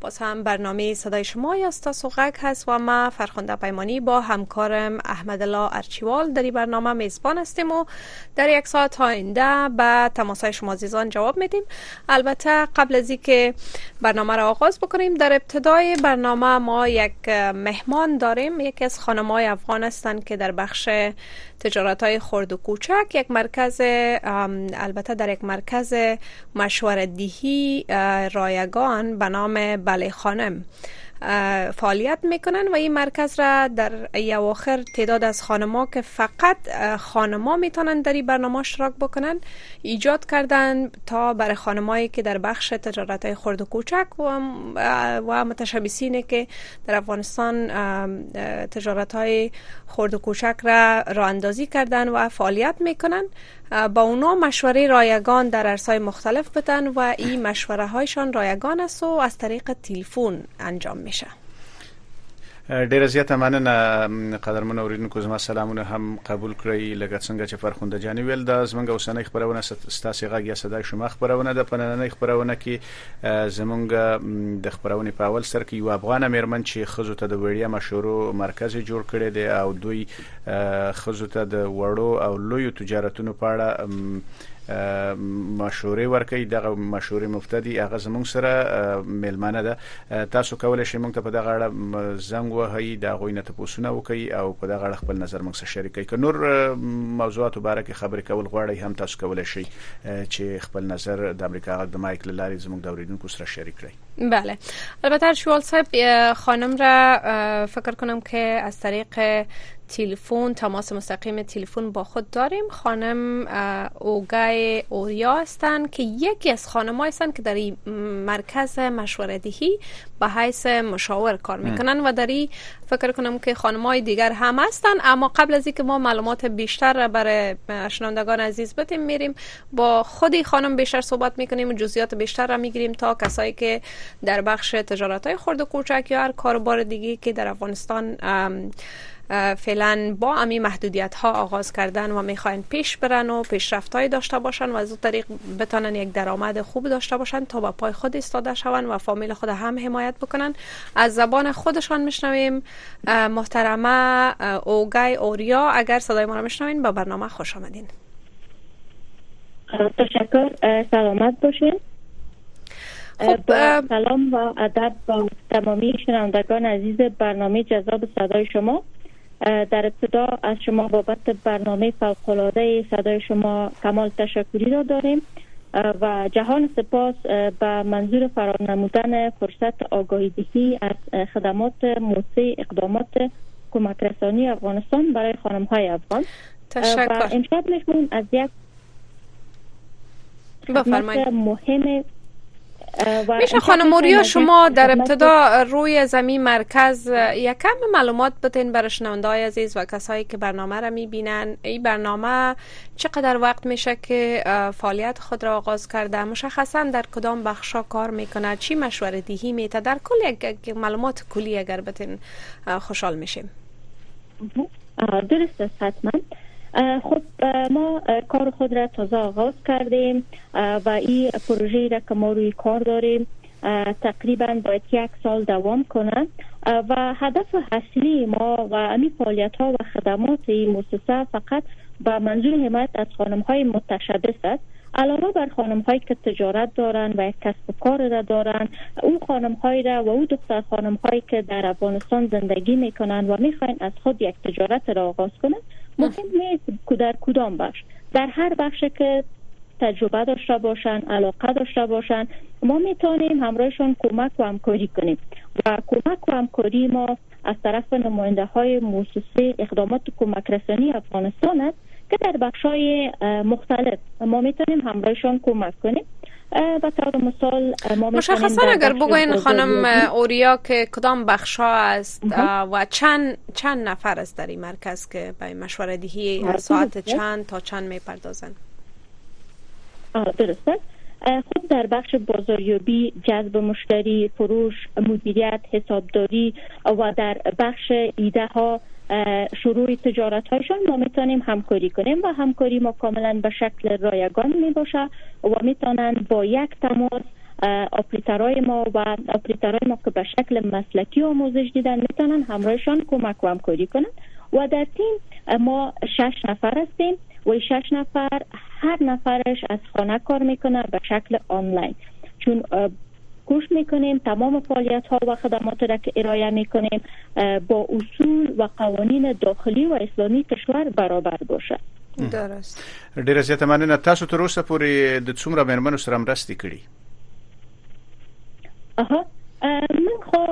باز هم برنامه صدای شما یاستا سوغک هست و ما فرخنده پیمانی با همکارم احمد الله ارچیوال در این برنامه میزبان هستیم و در یک ساعت آینده به تماسای شما عزیزان جواب میدیم البته قبل از اینکه برنامه را آغاز بکنیم در ابتدای برنامه ما یک مهمان داریم یکی از خانمای افغان هستند که در بخش تجارت های خرد و کوچک یک مرکز البته در یک مرکز مشوره دهی رایگان به نام بله خانم فعالیت میکنن و این مرکز را در آخر تعداد از خانما که فقط خانما میتونن در این برنامه اشتراک بکنن ایجاد کردن تا برای خانمایی که در بخش تجارت های خرد و کوچک و متشبیسینه که در افغانستان تجارت های خرد و کوچک را را اندازی کردن و فعالیت میکنن با اونا مشوره رایگان در عرصای مختلف بودن و این مشوره هایشان رایگان است و از طریق تلفن انجام میشه ډیره زیاته مننه قدرمن اوریدونکو زما سلامونه هم قبول کړئ لکه څنګه چې فرخوند جانی ویل دا زمونږ اوسنۍ خبرونه ستاسو غږ یا صداي شما خبرونه د پنننۍ خبرونه کې زمونږ د خبرونه په اول سر کې یو افغان مېرمن چې خزو ته د وړیا مشورو مرکز جوړ کړي دی او دوی ښځو ته د وړو او لویو تجارتونو په اړه مشورې ورکړي دغه مشورې مفتدي هغه زموږ سره ملمنه ده تاسو کولای شئ موږ ته په دغه اړه زنګ وهئ دا غوي نه تاسوونه وکړئ او په دغه اړه خپل نظر موږ سره شریک کړئ که نور موضوعاتو باره کې خبرې کول غواړئ هم تاسو کولای شئ چې خپل نظر د امریکا غږ د مایک لاري زموږ د اوریدونکو سره شریک کړئ کړئ بله البته شوال صاحب خانم را فکر کنم که از طریق تلفن تماس مستقیم تلفن با خود داریم خانم اوگای اوریا هستند که یکی از خانم هستند که در مرکز مشوره دهی به حیث مشاور کار میکنن و در فکر کنم که خانم های دیگر هم هستند اما قبل از اینکه ما معلومات بیشتر برای شنوندگان عزیز بتیم میریم با خودی خانم بیشتر صحبت میکنیم و جزئیات بیشتر را میگیریم تا کسایی که در بخش تجارت های خرد کوچک یا هر کاروبار دیگه که در افغانستان فعلا با امی محدودیت ها آغاز کردن و میخواین پیش برن و پیشرفت های داشته باشن و از طریق بتانن یک درآمد خوب داشته باشن تا با پای خود ایستاده شون و فامیل خود هم حمایت بکنن از زبان خودشان میشنویم محترمه اوگای اوریا اگر صدای ما رو میشنوین به برنامه خوش آمدین تشکر سلامت باشین خب سلام و ادب با تمامی شنوندگان عزیز برنامه جذاب صدای شما در ابتدا از شما بابت برنامه فوقالعاده صدای شما کمال تشکری را داریم و جهان سپاس به منظور فرار نمودن فرصت آگاهی دهی از خدمات موسیع اقدامات کمک رسانی افغانستان برای خانم های افغان تشکر و امشب نشون از یک مهم میشه خانم موریا شما در ابتدا روی زمین مرکز یکم معلومات بتین برای شنونده های عزیز و کسایی که برنامه را میبینن این برنامه چقدر وقت میشه که فعالیت خود را آغاز کرده مشخصا در کدام بخشا کار میکنه چی مشوره دیهی میته در کل معلومات کلی اگر بتین خوشحال میشیم درست است حتما خب ما کار خود را تازه آغاز کردیم و این پروژه را که ما روی کار داریم تقریبا باید یک سال دوام کنه و هدف اصلی ما و امی فعالیت ها و خدمات این مؤسسه فقط به منظور حمایت از خانم های متشبس است علاوه بر خانم هایی که تجارت دارن و یک کسب و کار را دارن اون خانم را و او دختر خانم که در افغانستان زندگی میکنن و میخواین از خود یک تجارت را آغاز کنند. مهم نیست در کدام بخش در هر بخش که تجربه داشته باشن علاقه داشته باشن ما میتونیم همراهشون کمک و همکاری کنیم و کمک و همکاری ما از طرف نماینده های موسسه اقدامات کمک رسانی افغانستان است که در بخش های مختلف ما میتونیم همراهشان کمک کنیم به طور مثال ما مشخصا اگر بگوین خانم اوریا که کدام بخش ها است و چند چند نفر است در این مرکز که به مشوره دهی ساعت چند تا چند میپردازند درست است خود در بخش بازاریابی، جذب مشتری، فروش، مدیریت، حسابداری و در بخش ایده ها شروع تجارت هایشان ما میتونیم همکاری کنیم و همکاری ما کاملا به شکل رایگان می باشه و میتونند با یک تماس آپریترای ما و آپریترای ما که به شکل مسلکی آموزش دیدن میتونن همراهشان کمک و همکاری کنند و در تیم ما شش نفر هستیم و شش نفر هر نفرش از خانه کار میکنه به شکل آنلاین چون کوشش میکنیم تمام فعالیت ها و خدمات را که ارائه میکنیم با اصول و قوانین داخلی و اسلامی کشور برابر باشه درست ډیره زیاته مننه تاسو تر اوسه پورې د څومره مېرمنو سره مرستې کړي اها من خو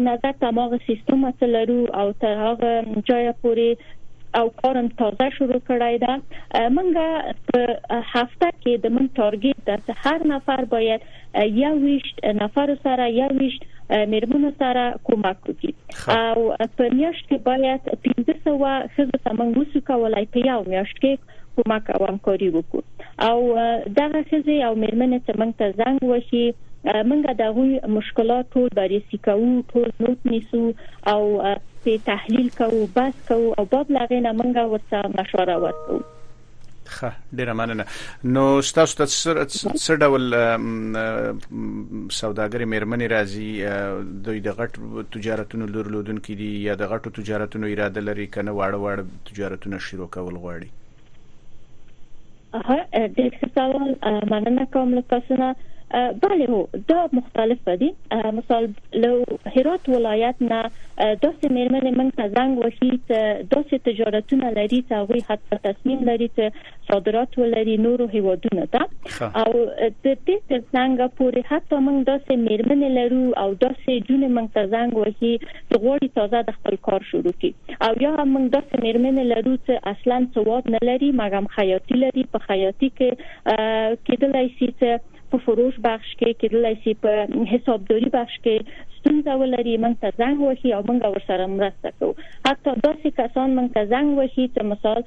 نظر تماغ سیستم اصل لرو او تر هغه جای پورې او کارم تازه شروع کړای دا منګه په هفته کې د من ټارګټ د هر نفر باید یو ویشت نفر سره یو ویشت میرمنو سره کومک وکړي او په میاشت کې باید 1500 خزو ته من وسو کولای په یو میاشت کې کمک او همکاري وکړو او دغه خزي او مېرمنې چې موږ ته زنګ وهي موږ د غوي مشکلات ټول بررسي کوو ټول نوټ نیسو او په تحلیل کوو بس کوو او باب لغې نه موږ ورته مشوره ورکو خه ډیره مننه نو تاسو ته څه ډول سوداګر مېرمنې راځي دوی د غټ تجارتونو لورلودونکو دي یا د غټو تجارتونو اراده لري کنه واړه واړه تجارتونه شروع کول غواړي. اها ډیر ښه سوال مننه کوم له تاسو نه بله هو دا مختلف دي مثال له هرات ولایت نه داسې میرمنې موږ ته زنګ وهي چې داسې تجارتونه لري چې هغوی حتی تصمیم لري چې صادرات ولري نورو هیوادونو ته او د دې ترڅنګ پورې حتی موږ داسې میرمنې لرو او داسې جون موږ ته زنګ وهي چې غواړي تازه د خپل کار شروع کړي او یا هم موږ داسې میرمنې لرو چې اصلا سواد نه لري مګم خیاطي لري په خیاطي کې کېدلای شي چې په فروش بخش کې کېدلای شي په حسابداري بخش کې ستونزه ولري موږ ته زنګ وهي او موږ ورسره مرسته کوو حتی داسې کسان موږ ته زنګ وهي چې مثال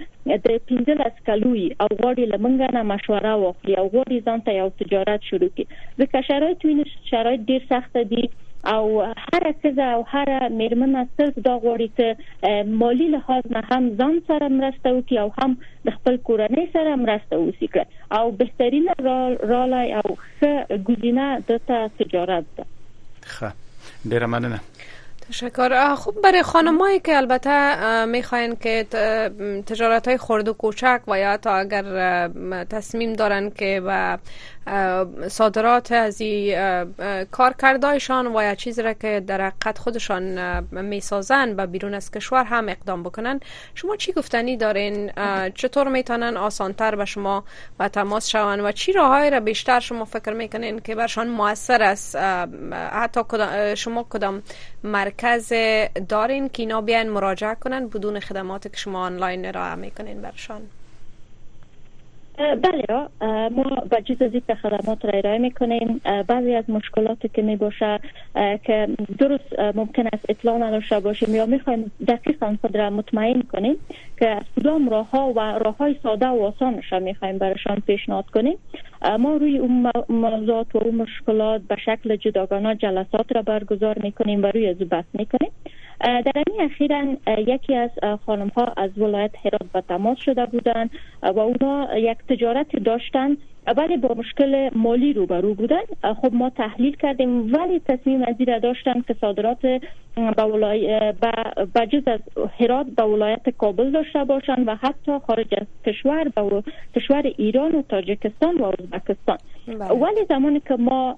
د 15 کلوي او غواړي له موږ نه مشوره واخلي او غواړي ځان ته یو تجارت شروع کړي ځکه شرایط وینو چې شرایط ډیر سخت دي او هر ښځه او هر میرمنه صرف دا غواړي چې مالی لحاظ نه هم ځان سره مرسته وکړي او هم د خپل کورنۍ سره مرسته وسی کړي او بهترینه رالای او ښه ګزینه دته تجارت ده. ښه ډیره مننه تشکر خب برای خانمایی که البته میخواین که تجارت های خرد و کوچک و یا تا اگر تصمیم دارن که به صادرات از کارکردایشان و یا چیزی را که در حقیقت خودشان میسازن و بیرون از کشور هم اقدام بکنن شما چی گفتنی دارین چطور میتونن آسانتر به شما و تماس شون و چی راهایی را بیشتر شما فکر میکنین که برشان موثر است حتی شما کدام مرکز دارین که اینا بیان مراجعه کنن بدون خدمات که شما آنلاین را میکنین برشان بله را ما با چیز از که خدمات را ارائه میکنیم بعضی از مشکلات که می باشه که درست ممکن است اطلاع نداشته باشیم یا میخوایم دقیقا خود را مطمئن کنیم که از کدام راه ها و راه های ساده و آسانش را میخوایم برشان پیشنهاد کنیم ما روی اون موضوعات و اون مشکلات به شکل جداگانه جلسات را برگزار میکنیم و روی از بحث میکنیم در این اخیرا یکی از خانم ها از ولایت هرات به تماس شده بودند و اونا یک تجارت داشتند ولی با مشکل مالی روبرو بودن خب ما تحلیل کردیم ولی تصمیم از را داشتن که صادرات به جز از هرات به ولایت کابل داشته باشن و حتی خارج از کشور به کشور ایران و تاجکستان و ازبکستان بله. ولی زمانی که ما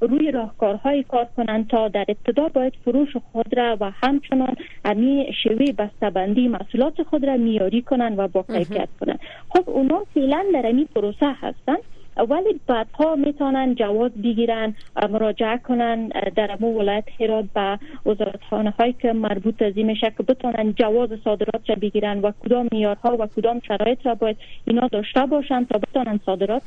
روی راهکارهای کار کنند تا در ابتدا باید فروش خود را و همچنان امی شوی بستبندی محصولات خود را میاری کنند و با کیفیت کنند خب اونا فعلا در امی پروسه هستند ولی بعدها میتونن جواز بگیرن مراجعه کنن در امو ولایت هرات به وزارتخانه هایی که مربوط از این میشه که بتونن جواز صادرات را بگیرن و کدام میارها و کدام شرایط را باید اینا داشته باشن تا بتونن صادرات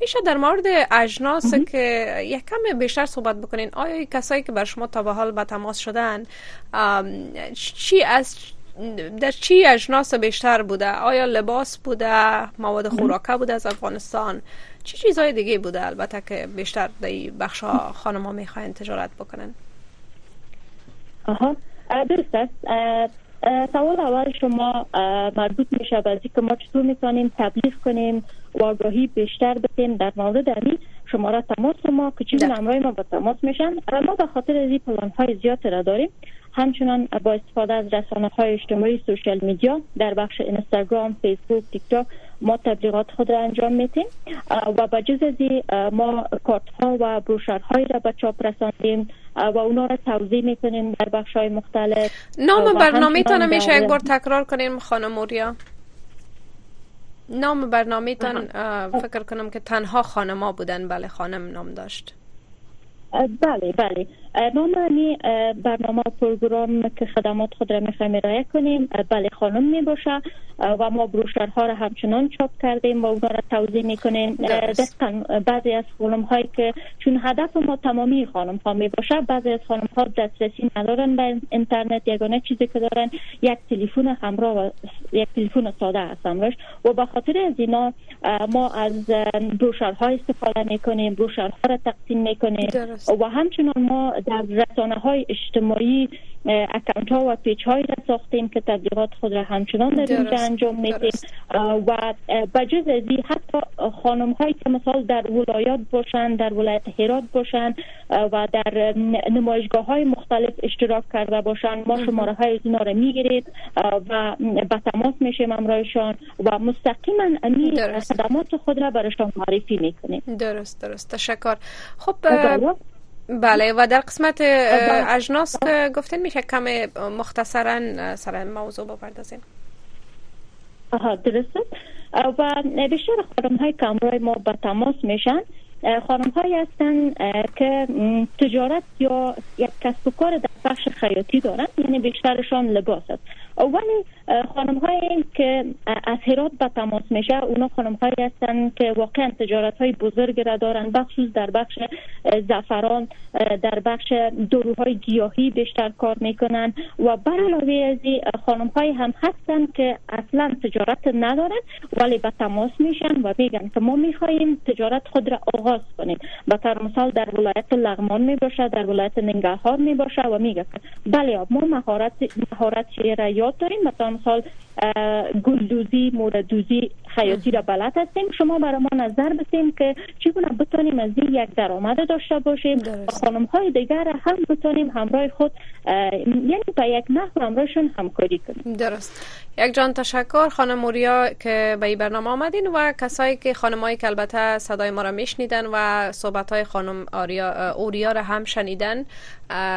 میشه در مورد اجناس که یک کم بیشتر صحبت بکنین آیا کسایی که بر شما تا به حال شدن چی از در چی اجناس بیشتر بوده آیا لباس بوده مواد خوراکه بوده از افغانستان چی چیزهای دیگه بوده البته که بیشتر در بخش ها خانم ها میخواین تجارت بکنن آها درست است سوال اول شما مربوط میشه به ازی که ما چطور میتوانیم تبلیغ کنیم و آگاهی بیشتر بتیم در مورد امی شماره تماس ما که چیز نمرای ما با تماس میشن ما به خاطر ازی پلان های زیاد را داریم همچنان با استفاده از رسانه های اجتماعی سوشیل میدیا در بخش اینستاگرام فیسبوک تیک تاک ما تبلیغات خود را انجام میتیم و با جز از ما کارت ها و بروشر های را به چاپ رساندیم و اونا را توضیح میکنیم در بخش های مختلف نام برنامه تان میشه یک بار تکرار کنیم خانم اوریا نام برنامه تان فکر کنم که تنها خانما بودن بله خانم نام داشت بله بله ما معنی برنامه پروگرام که خدمات خود را میخوایم ارائه کنیم بله خانم می باشه و ما بروشرها را همچنان چاپ کردیم و اونا را توضیح میکنیم دقیقا بعضی از خانم هایی که چون هدف ما تمامی خانم ها بعضی از خانم دسترسی ندارن به اینترنت یگانه چیزی که دارن یک تلفن همراه و یک تلفن ساده هست و به خاطر از اینا ما از بروشرها استفاده میکنیم بروشرها را تقسیم میکنیم و همچنان ما در رسانه های اجتماعی اکاونت ها و پیچ های را ساختیم که تبلیغات خود را همچنان در اینجا انجام میدیم و بجز از این حتی خانم هایی که مثال در ولایات باشند در ولایت هرات باشند و در نمایشگاه های مختلف اشتراک کرده باشند ما شماره های از را میگیریم و به تماس میشیم امرایشان و مستقیما امی خدمات خود را برشان معرفی میکنیم درست درست تشکر خب بله و در قسمت اجناس که گفتین میشه کم مختصرا سر موضوع بپردازین آها درسته و بیشتر خانم های کامرای ما به تماس میشن خانم های هستند که تجارت یا یک کسب و کار در بخش خیاطی دارند یعنی بیشترشان لباس است ولی خانم که از هرات به تماس میشه اونا خانم هستن که واقعا تجارت های بزرگ را دارن بخصوص در بخش زفران در بخش دروهای گیاهی بیشتر کار میکنن و بر علاوه از خانم هم هستن که اصلا تجارت ندارن ولی به تماس میشن و میگن که ما میخواهیم تجارت خود را آغاز کنیم به طور مثال در ولایت لغمان میباشه در ولایت ننگرهار میباشه و میگه که بله ما مهارت مهارت شعر را یاد داریم به طور مثال گلدوزی موردوزی خیاطی را بلد هستیم شما برای ما نظر بسیم که چگونه بتانیم از این یک درآمد داشته باشیم و خانم های دیگر هم بتانیم همراه خود یعنی به یک نحو همراهشون همکاری کنیم درست یک جان تشکر خانم موریا که به این برنامه آمدین و کسایی که خانمایی که البته صدای ما را میشنیدن و صحبت های خانم آریا اوریا را هم شنیدن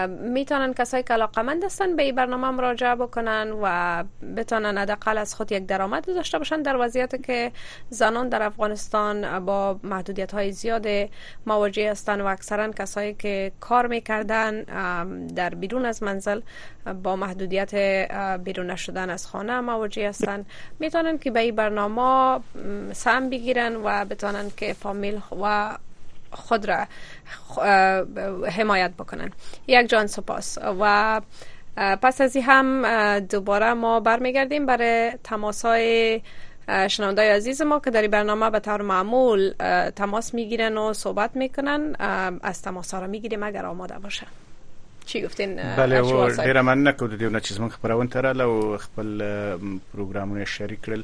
میتونن کسایی که علاقمند هستن به این برنامه مراجعه بکنن و بتونن حداقل از خود یک درآمد داشته باشن در وضعیت که زنان در افغانستان با محدودیت های زیاد مواجه هستند و اکثرا کسایی که کار میکردن در بیرون از منزل با محدودیت بیرون نشدن از خانه مواجه هستند میتونن که به این برنامه سهم بگیرن و بتونن که فامیل و خود را حمایت بکنن یک جان سپاس و پس از هم دوباره ما برمیگردیم برای تماس های شنوندای عزیز ما که در این برنامه به طور معمول تماس میگیرن و صحبت میکنن از تماس ها را میگیریم اگر آماده باشه چی گفتین بله و ډیره مننه کو د دې نه چې زموږ خبرونه تراله او خپل پروګرامونه شریک کړل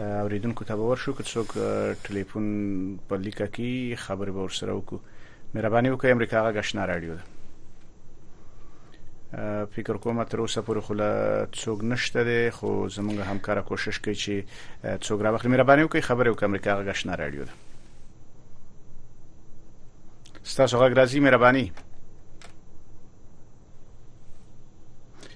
اوریدونکو ته باور شو که څوک ټلیفون په لیکه کې خبرې به ورسره وکړو مهرباني وکړئ امریکا غږ آشنا رادیو ده فکر کوم تر اوسه پورې خو لا څوک نشته دی خو زمونږ همکارا کوشش کوي چې څوک راوخلي مهرباني وکړئ خبرې وکړئ امریکا غږشنا رادیو ده ستاسو غږ راځي مهرباني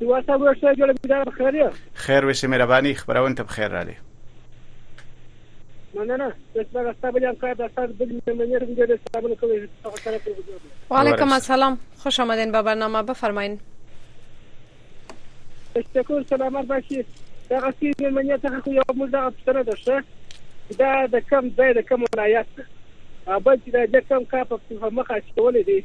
واسه ورور صاحب جوړ بیدار بخیر یو خیر وشه مهرباني خبرونه ته بخیر رالی مننه دستا دستا بل هم کار دستا بل مننه کوم ډیر سلامونه کوي تاسو سره په وجود و علیکم السلام خوش آمدین به برنامه بفرمایئ تشکر سلامت باشي دا غسی مننه ته خو یو موږ دا پښتنه ده شه دا د کم ځای د کم ولایت بل چې دا د کم کا په مخه شولې دي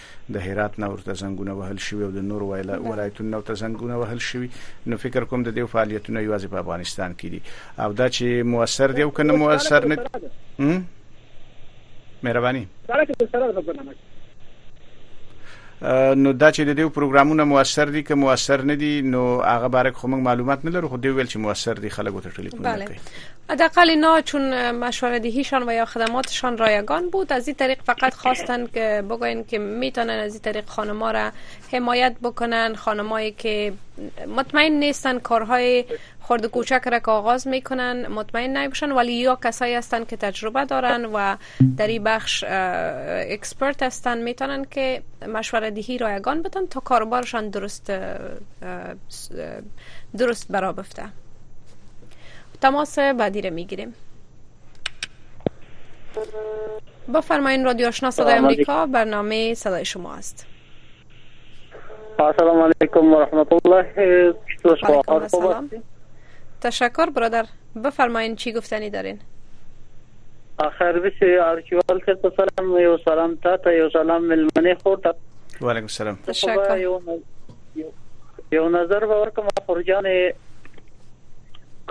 د هرات نه ورته زنګونه وهل شوي او د نور ولایتونو نه ورته زنګونه وهل شوي نو فکر کوم د دې فعالیتونه یوازې په افغانستان کې دي او دا چې موثر دی او کنه موثر نه مهرباني سره کې سره په برنامه نو دا چې د دې پروګرامونه موثر دي که موثر نه دي نو هغه باره خو موږ معلومات نه لرو خو دوی ویل چې موثر دي خلکو ته ټلیفون کوي حداقل اینا چون مشوردهیشان و یا خدماتشان رایگان بود از این طریق فقط خواستن که بگوین که میتونن از این طریق خانما را حمایت بکنن خانمایی که مطمئن نیستن کارهای خرد کوچک را که آغاز میکنن مطمئن نیبشن ولی یا کسایی هستن که تجربه دارن و در این بخش اکسپرت هستن میتونن که مشوره دهی رایگان بدن تا کاربارشان درست درست برا بفته تماس ہے بعدی را میگیریم بفرمایین رادیو آشنا صدای امریکا برنامه صدای شما است السلام علیکم و رحمت الله علیکم السلام تشکر برادر بفرمایین چی گفتنی دارین آخر بسی آرکیوال سر تو سلام یو سلام تا تا یو سلام ملمنه خورتا و علیکم السلام تشکر یو نظر به ورکم خورجان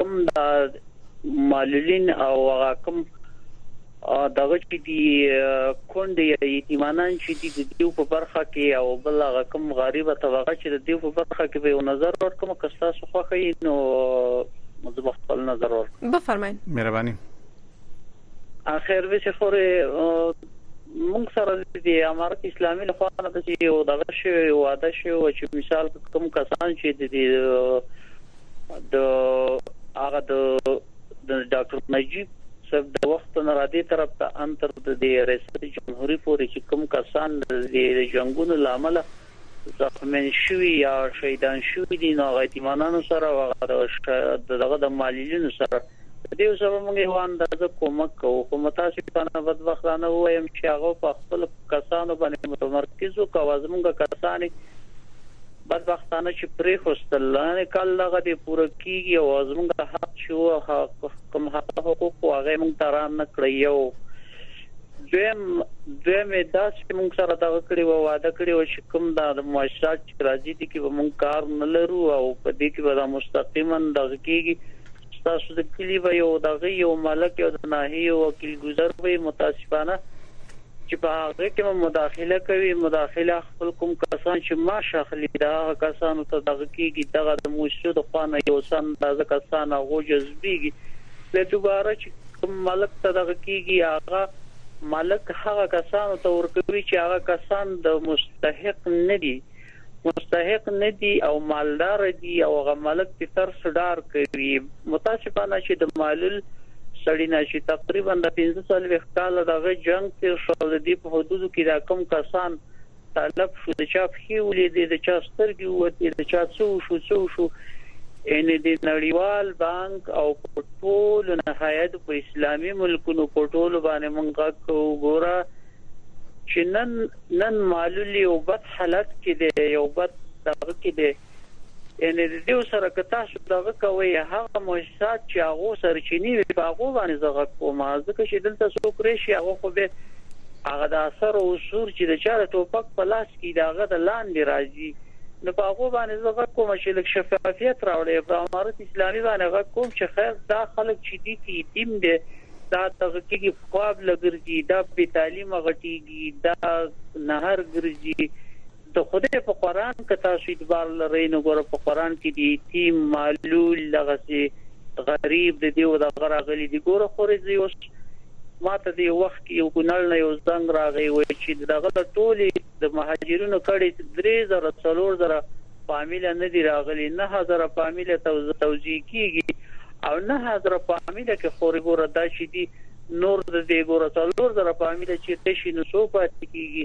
کوم د معلولین او هغه کوم دغه چې دی کونډې یا یتیمانان چې دي د دیو په برخه کې او بل هغه کوم غریبه طبقه چې د دیو په برخه کې به یو نظر ورکم که تاسو خوښه یې نو زه به خپل نظر ورکم بفرمایئ مهرباني اخر به چې خورې موږ سره د امارت اسلامي له خوا نه چې یو دغه شوی یو واده شوی و چې مثال کوم کسان چې د دې د هغه د ډاکټر نجیب صاحب د وخت نه را دي طرف ته ان تر د ریاست جمهوریت پورې چې کوم کسان د جنگونو لامل زخميان شوي يا شهيدان شوي دي نو هغه يتيمانانو سره او هغه د دغه د معللينو سره په دې اوسه به موږ يوه اندازه کومک کوو خو متاسفانه بدبختانه ووايم چې هغه په خپلو کسانو باندې متمرکز وو که زموږ کسان يې بدبختانه چې پرېښوستل يعني کال دغه دې پوره کېږي او زموږ حق چې وو کوم حق حقوق وو هغه يې موږ ته را نه کړه يو دویم دویم یې دا چې موږ سره دغه کړی و وعده کړی و چې کوم دا د مؤشرات چې راځي دي کې به موږ کار نه لرو او په دې کې به دا مستقیما دغه کېږي تاسو د کلی به یو دغه یو ملک یو د ناحیه وکیل ګذر به متاسفانه چې په هغه کې مداخله کوي مداخله خپل کوم کسان چې ما شخلي دا هغه کسانو ته دغه کېږي دغه د موسسو د خوانه یو سم دغه کسان هغه جذبېږي بیا دوباره چې کوم ملک ته دغه کیږي هغه ملک هغه کسانو ته ورکوي چې هغه کسان د مستحق نه دي مستحق نه دي او مالدار دي او هغه ملک چې ترس ډار کوي متاسفانه چې د معلول سړي نه چې تقریبا د پنځه څلوېښت کاله د هغه جنګ تیر شو او د دې په حدودو کې دا کوم کسان تالب شو، د چا پښې ولیدې، د چا سترګې ووتې، د چا څه وشو، څه وشو، یعنې د نړیوال بانک او په ټولو نهایت په اسلامي ملکونو په ټولو باندې موږ غږ کوو، ګوره چې نن نن معلولي یو بد حالت کې دی، یو بد دغه کې دی. یعنې د دیو سره که تاسو دغه کوئ هغه موجسات چې هغو سرچینې وي په هغو باندې زه غږ کوم ځکه چې دلته څوک راشي هغه خو به هغه د اثر او سور چې د چا د ټوپک په لاس کې د هغه د لاندې راځي نو په هغو باندې زه غږ کوم چې لږ شفافیت راوړي په امارت اسلامي باندې غږ کوم چې خیر دا خلک چې دي کې یتیم دی دا دغه کېږي خواب لګرځي دا بې تعلیمه غټېږي دا نهر ګرځي د خدای په قران که تاسو اعتبار لرئ نو ګوره په قران کي د يتيم، معلول، دغسي غريب د دې ودغه راغلي دي ګوره خورې زه يوس ماته د يو وخت کي يو کونړ نه يو زنګ راغی ويل چي ددغه له ټولي د مهاجرينو کډي درې زره څلور زره فاميله نه دي راغلي نهه زره فاميله توزيع کيږي او نهه زره فاميله کي خورې ګوره دا چي دي نور د دې ګوره څلور زره فاميله چيرته شي نو څوک پاتي کيږي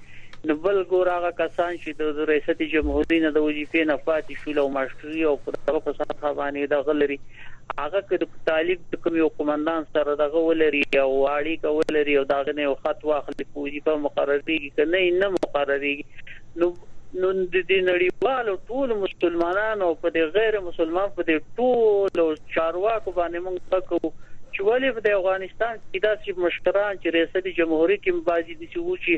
نو بل ګور هغه کسان چې د ریاست جمهوري نه د وظیفې نه پاتې شول او ماشټري او په دغه په سطحه باندې دغه لري هغه که د طالب د کوم یو قومندان سره دغه ولري او اړیکه ولري او دغه نه یو خط واخلي په وظیفه مقرریږي که نه نه مقرریږي نو نو د دې نړیوالو ټول مسلمانانو په دې غیر مسلمان په دې ټول چارواکو باندې موږ کوو چې ولې په افغانستان کې داسې مشران چې ریاست جمهوریت کې دسې وو چې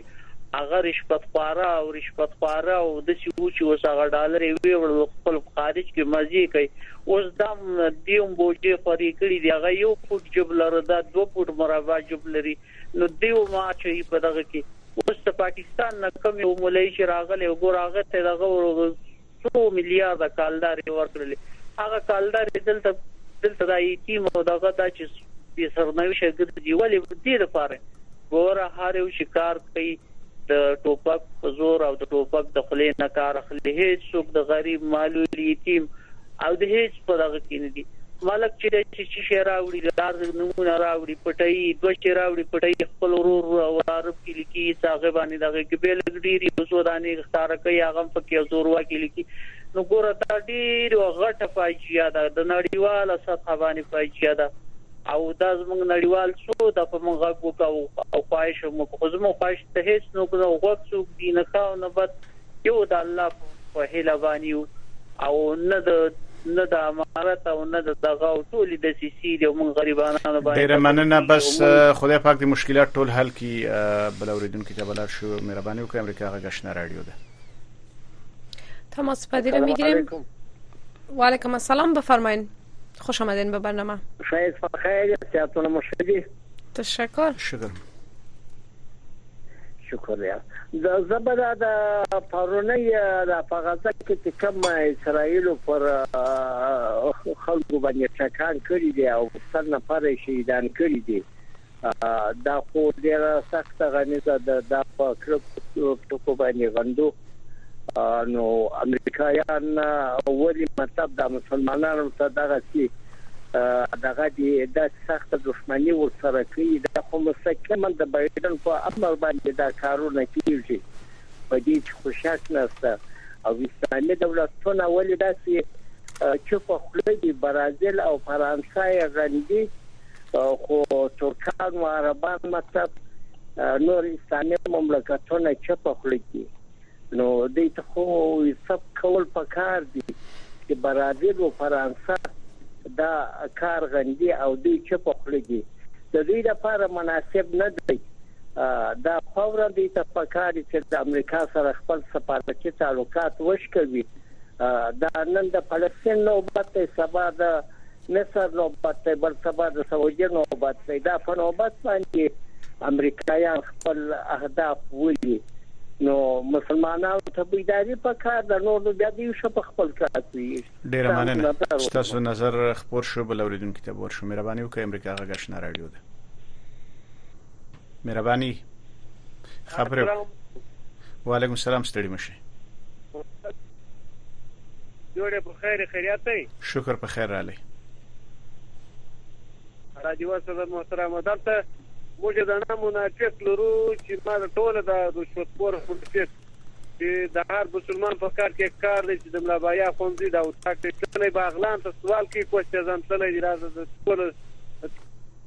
هغه رشوت خواره او رشوت خواره او دسې وو چې اوس هغه ډالر یې وې وړل خپل په خارج کې مزې کوي اوس دا هم دې هم بوجې خورې کړي دي هغه یو فوټ جب لره دا دوه فوټ مربع جب لري نو دې هم اچوي په دغه کې اوس د پاکستان نه کوم یو مولوي چې راغلی وګوره هغه ته دغه څو ميليارده کالدارې ورکړلې هغه کالدارې دلته دلته دا يتيم او دغه دا چې بې سرنوشه ګرځي ولې دې لپاره ګوره هر يو چې کار کوي د ټوپک په زور او د ټوپک د خولې نه کار اخلي هېڅوک د غريب معلول يتيم او د هېڅ په دغه کې نه دي. ملک چې دی چې څه شی راوړي د هر نمونه راوړي پټوي، دوه شی راوړي پټوي، خپل ورور ورارب کې لیکي هیڅ هغه باندې دغه کې بیا لږ ډېر یو څو دانې ښکاره کوي هغه هم فقیه زوروا کې لیکي نو ګوره دا ډېره غټه فاجعه ده د نړیواله سطح باندې فاجعه ده او دا زموږ نړیوال څو دا په موږ غږ وکاو او خواهش مو خو زموږ خواهش ته هیڅ نوک نه غوږ څوک دی نه ښه او نه بد يو د الله په هيله باندې يو او نه د نه د امارت او نه د دغه او ټولې دسیسې دي او موږ غریبانانو باندې ډېره مننه بس خدای پاک دې مشکلات ټول حل کړي بل اورېدونکي ته بلار شو مهرباني وکړئ امریکا غږ آشنا رادیو ده تماس پذیر رو میگیریم و علیکم السلام بفرمایین خوش آمدین به برنامه شاید فخیر سیاتون مشدی تشکر شکر شکر یاست د زه به دا د پرونی دا په غزه کې چې کوم اسرائیل پر خلکو باندې ټکان کړی دی او سل نفر شهیدان کړی دی دا خو ډیره سخت غنیزه ده دا په کلب ټکو باندې غندو نو امریکایان ولی مطلب د مسلمانانو ته دغه سی دغه دي داسې سخته دښمني ورسره کوي دا خو مستقیما د بایډن په امر باندې دا کارونه کیږي په دې کې خو شک نشته او اسلامي دولتونه ولې داسې چوپ خوله دي برازیل او فرانسه یې غندي خو ترکان و عربان مطلب نور اسلامي مملکتونه چوپ خوله دي نو دې ته خو حساب کول پکار دي چې برازیل او فرانسه دا کار غندي او دوی چپ خپل دي د دوی لپاره مناسب نه دی دا فورا دې ته پکار دي چې د امریکا سره خپل سفارتي تعلقات وشکوي دا نن د فلسطین نوبت دی سبا د مصر نوبت دی بل سبا د سعودي نوبت دی دا په نوبت باندې امریکایان خپل اهداف ولي نو مسلمانانو ته بیداری په کار د نور نو بیا دوی ښه په خپل کار پوهېږي ډېره مننه ستاسو نظر خپور شو بل اوریدونکو ته ورشو مهرباني وکړئ امریکا غږ آشنا رادیو ده مهرباني خبره وعلیکم السلام ستړي مشه جوړې په خیر خیریت دی. شکر په خیر رالی. راجوا صاحب محترم دلته موږ دنا منافق لرو چې ما د ټوله د رشوت خور منافق چې د هر مسلمان په کار کې کار دی چې د ملا بایا خونځي دا وټاکي تللی باغلان ته سوال کوي کوشته ځان تللی راځه د ټوله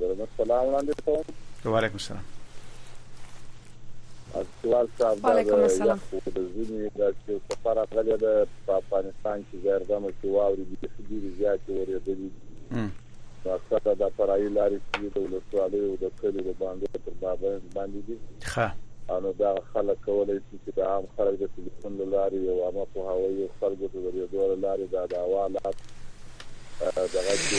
درنښت سلام وړاندې کوم وعلیکم السلام استوال صاحب دا یو د ځینې د سفر غلې د افغانستان کې زیرزم چې واوري د ډیري زیات ورېدلې اکثر د پرایي لارې چې د ولسوالۍ او د کلیو د باندې تر بابند باندې دي ښه انو دا خلک کولای شي چې د عام خلک د ټلیفون لارې یو عامه په هوایي خلکو ته د ډول لارې د داوالات دغه چې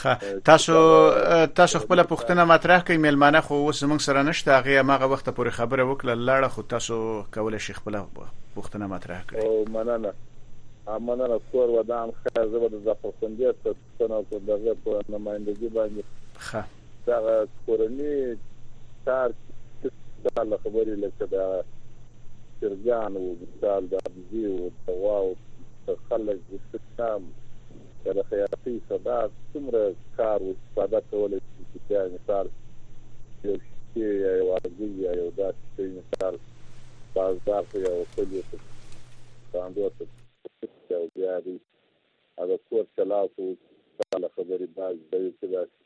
خه تاسو تاسو خپل پوښتنه مطرح کړئ ملمانه خو اوس موږ سره نشته هغه ماغه وخت پورې خبره وکړه لاړه خو تاسو کول شي خپل پوښتنه مطرح کړئ او مننه مننه کور ودان خیر زبر د ظفر خوندې ستنه او دغه په نمائندګي باندې خه دغه کورني کار کې مثال خبرې لکه د چرګان و مثال د ابزې و د غواو د خلک استخدام یا د خیاطۍ صدا څومره کار و استفاده کولی شي چې بیا مثال یو شیشې یا یو هګۍ یا یو داسې شی مثال بازار ته یا هوټل یې ته تاندو ته او بیا دی هغه کور چلا کو ستا له خبری باز زده وی چه داسی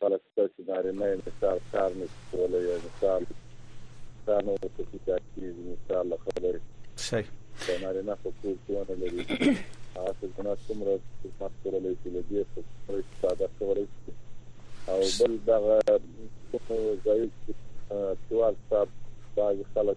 خلک شته چه نارینه یی مثال کار نشی کولی یا مثال کار نه ورته پیدا کیږی مثال له خبری شی دا نارینه خو کور کی ونه لری هغه ښځینه څومره خدمت کولی شی له دی څخه څومره استفاده کولی شی او بل دغه کومو ځایو کی تیوال صاحب بعضی خلک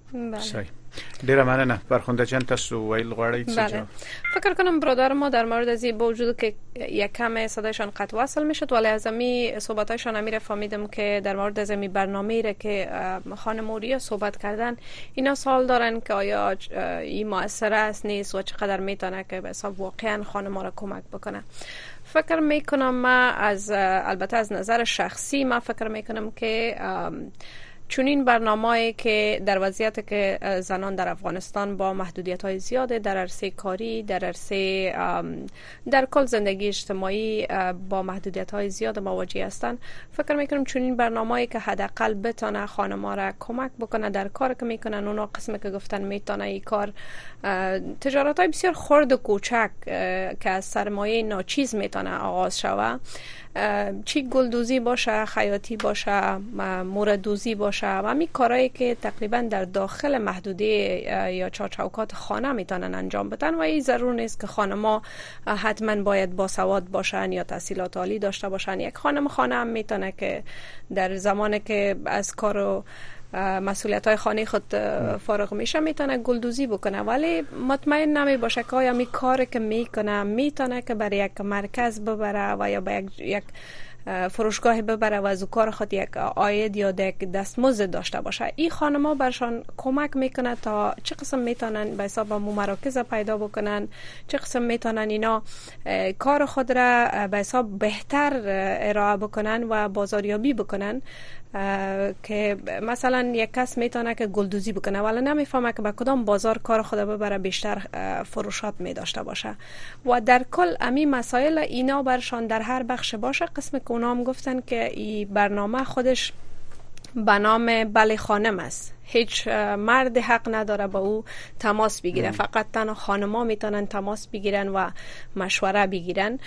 بله ډیره مننه فرخنده جان تاسو ویل غواړی چی بله. فکر کنم برادر ما در مورد از با وجود که یک کم صدایشان قطع وصل میشد ولی از امی صحبتایشان امیر فهمیدم که در مورد از امی برنامه را که خانم اوریا صحبت کردن اینا سال دارن که آیا این موثر است نیست و چقدر میتونه که حساب واقعا خانم را کمک بکنه فکر میکنم ما از البته از نظر شخصی ما فکر میکنم که چون این برنامه که در وضعیت که زنان در افغانستان با محدودیت های زیاده در عرصه کاری در عرصه در کل زندگی اجتماعی با محدودیت های زیاد مواجه هستند فکر میکنم این برنامه که حداقل بتانه خانما را کمک بکنه در کار که میکنن اونا قسم که گفتن میتونه این کار تجارت های بسیار خرد و کوچک که از سرمایه ناچیز میتونه آغاز شوه چی گلدوزی باشه خیاطی باشه دوزی باشه و همین کارهایی که تقریبا در داخل محدوده یا چارچوکات خانه میتونن انجام بدن و این ضرور نیست که خانما حتما باید باسواد باشن یا تحصیلات عالی داشته باشن یک خانم خانه هم میتونه که در زمانی که از کارو، مسئولیت های خانه خود فارغ میشه میتونه گلدوزی بکنه ولی مطمئن نمی باشه که آیا می کار که میکنه میتونه که برای یک مرکز ببره و یا به یک فروشگاه ببره و از کار خود یک آید یا یک دستمزد داشته باشه این خانما برشان کمک میکنه تا چه قسم میتونن به حساب مو مراکز پیدا بکنن چه قسم میتونن اینا کار خود را به حساب بهتر ارائه بکنن و بازاریابی بکنن که مثلا یک کس میتونه که گلدوزی بکنه ولی نمیفهمه که به کدام بازار کار خود ببره بیشتر فروشات می داشته باشه و در کل امی مسائل اینا برشان در هر بخش باشه قسم که اونا هم گفتن که این برنامه خودش به نام بله خانم است هیچ مرد حق نداره با او تماس بگیره فقط تنها خانما میتونن تماس بگیرن و مشوره بگیرن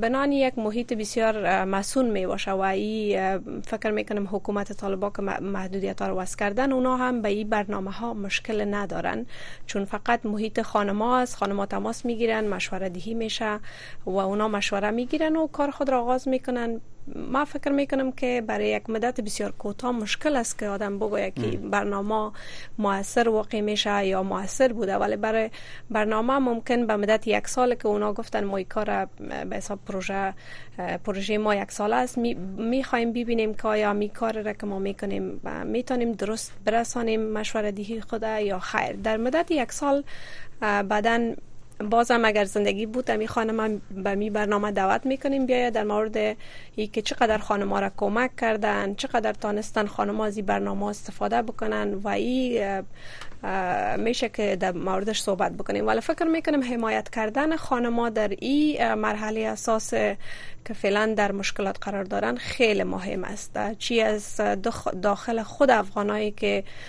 بنان یک محیط بسیار مسون می باشه و ای فکر میکنم حکومت طالبا که محدودیت ها رو وز کردن اونا هم به این برنامه ها مشکل ندارن چون فقط محیط خانما است خانما تماس میگیرن مشوره دهی میشه و اونا مشوره میگیرن و کار خود را آغاز میکنن ما فکر میکنم که برای یک مدت بسیار کوتاه مشکل است که آدم بگوید که برنامه موثر واقع میشه یا موثر بوده ولی برای برنامه ممکن به مدت یک سال که اونا گفتن ما کار به حساب پروژه پروژه ما یک سال است میخوایم ببینیم که آیا می کار را که ما میکنیم میتونیم درست برسانیم مشوره دهی خود یا خیر در مدت یک سال بعدن هم اگر زندگی بود امی خانم به می برنامه دعوت میکنیم بیاید در مورد ای که چقدر خانم را کمک کردن چقدر تانستن خانم از این برنامه استفاده بکنن و این میشه که در موردش صحبت بکنیم ولی فکر میکنیم حمایت کردن خانما در این مرحله اساس که فعلا در مشکلات قرار دارن خیلی مهم است چی از داخل خود افغانایی که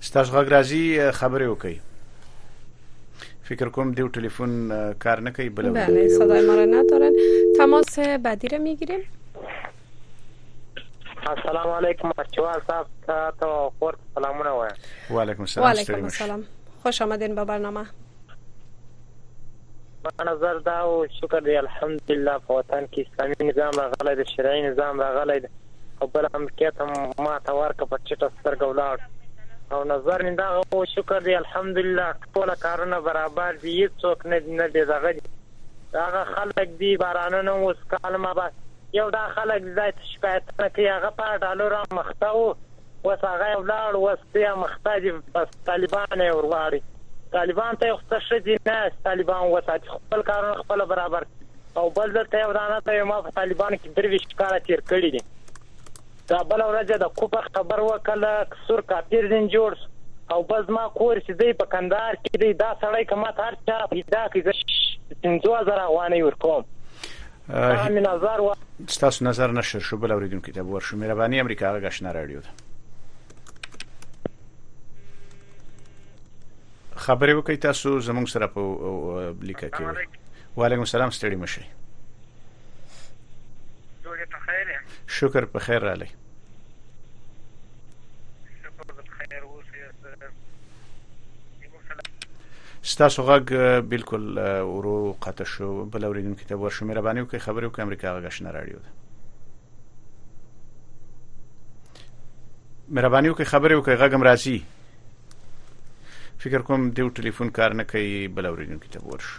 ستاسو غږ راځي خبرې وکړئ فکر کنم دیو تلفن کار نکنی بله بله صدای ما را ندارن تماس بعدی را میگیریم السلام علیکم ارچوال صاحب تا خور سلامونه وایم و علیکم السلام و علیکم السلام خوش آمدین با برنامه زما نظر دا و شکر دی الحمدلله په وطن کې اسلامي نظام راغلی دی شرعي نظام راغلی دی او بل امریکا ته ماته ورکه په ټیټه سترګه ولاړ او نظر مې دغه و شکر دی الحمدلله ټوله کارونه برابر دي هیڅوک نه نه بې دغه دي هغه خلک دي بارانونه اوس کال ما بس یو دا خلک دي دا شکایتونه کوي هغه په ډالرو مخته و وس هغه یې ولاړ وس دی مخته دی بس طالبان یې ورواړي طالبان ته خو څه شدي نه طالبان وساتي خپل کارونه خپل برابر او بل دلته یو دانه ته ما په طالبان کې درویشت کاله تیر کړی دي دا بل ورځ د کوپر خبر وکړه سور کاپیر دین جوړ او بس ما کور چې دی په کندهار کې دی دا سړی کما تر چا پیدا کی زه 15000 افغانۍ ورکوم ستاسو نظر نشر شو بل اوریدونکو ته ورشو مهرباني امریکا غږ آشنا رادیو ده خبرې وکړئ تاسو زموږ سره په لیکه کې وعلیکم السلام ستړي مشي شکر په خیر را لې ستاسو غږ بالکل ورو قطع شو بل اوریدونکو ته ورشو مهرباني وکړئ خبرې وکړئ امریکا غږ آشنا رادیو ده مهرباني وکړئ خبرې وکړئ غږ هم راځي فکر کوم دیو ټلیفون کار نه کوي بل اوریدونکو ته ورشو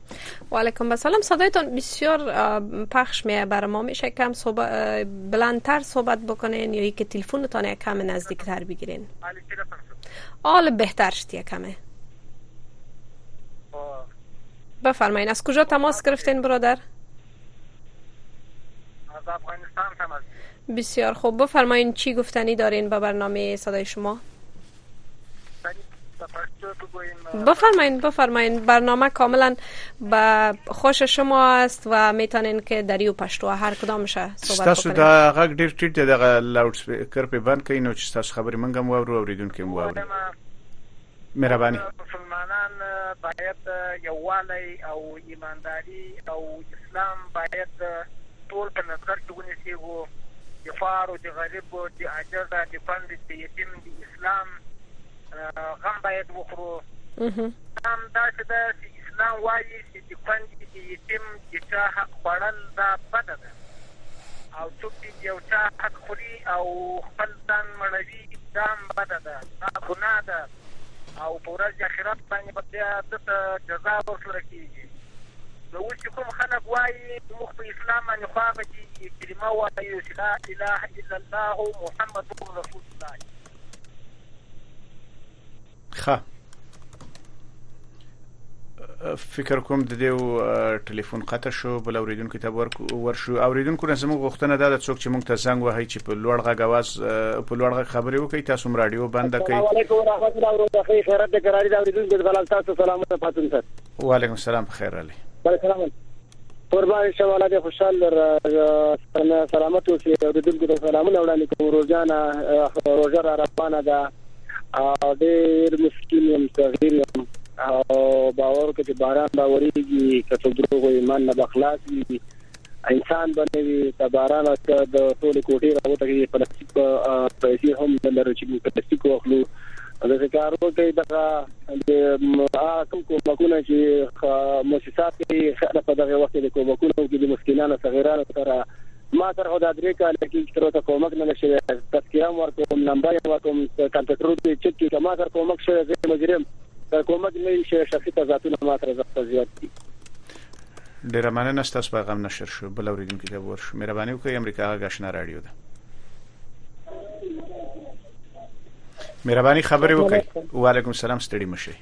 و علیکم السلام صدایتان بسیار پخش می بر ما میشه کم صحبت بلندتر صحبت بکنین یا که تلفنتان یک کم نزدیکتر بگیرین آل بهتر شد کمه بفرمایین از کجا تماس گرفتین برادر از افغانستان بسیار خوب بفرمایین چی گفتنی دارین به برنامه صدای شما بفرمایین بفرمایین برنامه کاملا به خوش شما است و میتونین که در یو پشتو هر کدام شه صحبت تاسو دا غږ ډیر ټیټ دی دغه لاوډ سپیکر په بند کین نو چې تاسو خبرې منګم هم وورو اوریدونکو هم ووري مهرباني مسلمانان باید یووالی او ایمانداری او اسلام باید ټول په نظر کې ونيسي و د خوار او د غريب د عاجز د کونډ د يتيم د اسلام غم بايد وخورو هم داسې ده چې اسلام وايي چې د کونډ د يتيم د چا حق خوړل دا بده ده او څوک چې د یو چا حق خوري او خپل ځان مړوي دا هم بده ده دا ګناه ده او په ورځ اخرت باندې به بیا ده ته جزا ورکړل کېږي. نو اوس چې کوم خلک وايي موږ په اسلام باندې خو هغه دي کلمه وايو چې لا اله الا الله محمد رسول الله. ښه. فکر کوم د دیو ټلیفون قطع شو بل اوریدونکو ته ورشو اوریدونکو نه زموږ غوښتنه ده د څوک چې موږ ته زنګ وهي چې په لوړ غږ आवाज په لوړ غږ خبرې وکړي تاسو رادیو بند کړئ السلام علیکم ورحمت الله وبرکاته خیرت د قراری دا اوریدونکو د بلال تاسو سلامونه پاتون سر وعلیکم السلام په خیر علي وعلیکم السلام قربان شم الله دې خوشحال لره سلامت اوسې او د دلګو ته سلامونه وړاندې کوم ورور جانه روژه را روانه ده او ډېر مسکین یم صغیر یم او باور وکړه چې باران به ورېږي که څوک دروغ وایي ایمان نه به خلاص وي انسان به نه وي که باران او که د ټولې کوټې راوتښتي پلاستیک پیسې هم نه لرو چې موږ پلاستیک واخلو داسې کار وکړئ دغه هغه کوم کومکونه چې تاسې ښه ده په دغه وخت کې د کومکونو کې د مسکینانو صغیرانو سره ما طرح دا درې کاله کېږي چې تر اوسه کومک نه ده شوی تذکره هم ورکوم نمبر یې ورکوم کمپیوټر ورته چک کړي که ما سره کومک شوی زه یې مجرم که کومک نه وي شوی شخصي تضادونه ما سره زخته زیات دي ډیره مننه ستاسو پیغام نشر شو بل اوریدونکو ته ورشو مهرباني وکړئ امریکا غاښنا رادیو ده مهرباني خبرې وکړئ وعلیکم السلام ستړي مشي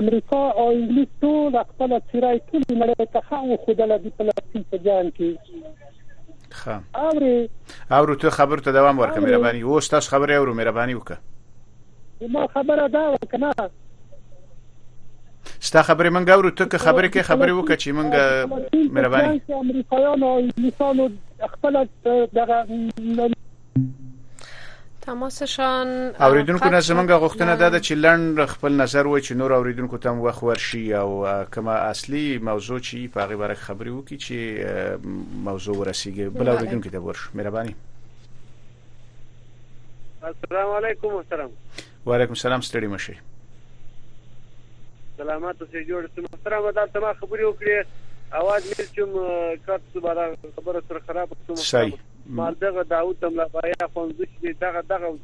امریکا او انګلیس ټول خپل څیره ټول نړۍ ته ښه وښودله د فلسطین په جنګ کې ښه اوري اورو ته خبر ته دوام ورکړه مهرباني اوس تاسو خبرې اورو مهرباني وکړه ما خبره دا وکنه ستا خبرې مونږ اورو ته که خبرې کې خبرې وکړه چې مونږ مهرباني امریکایانو او انګلیسانو خپل دغه تماسشان اوریدونکو نه زمونږ غوښتنه ده چې لند خپل نظر و چې نور اوریدونکو تم وخت ورشي او کومه اصلي موضوع چې په هغه باره خبرې وکړي چې موضوع ورسیږي بل اوریدونکو ته ورشو مهرباني السلام علیکم محترم وعلیکم السلام ستړي مشي سلامات اوسې جوړ سم محترم دا تما خبرې وکړي اواز مې چې کټ سبا خبره سره خراب شوه ما دغه داود د ملا بایا خوندو چې دی دغه دغه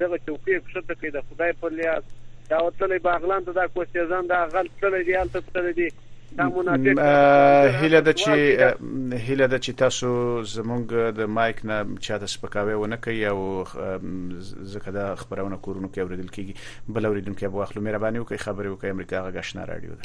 دغه چوکۍ یې کښته کړې د خدای پر لیاز دا وتللی باغلان ته دا کوسیزان دا غل تللی دی هلته تللی دی هیله ده چې هیله ده چې تاسو زمونږ د مایک نه چاته سپکاوی ونه کوي او ځکه دا خبرونه کورونو کې اوریدل کیږي بل اوریدونکو به واخلو مهرباني وکړئ خبرې وکړئ امریکا غږ آشنا رادیو ده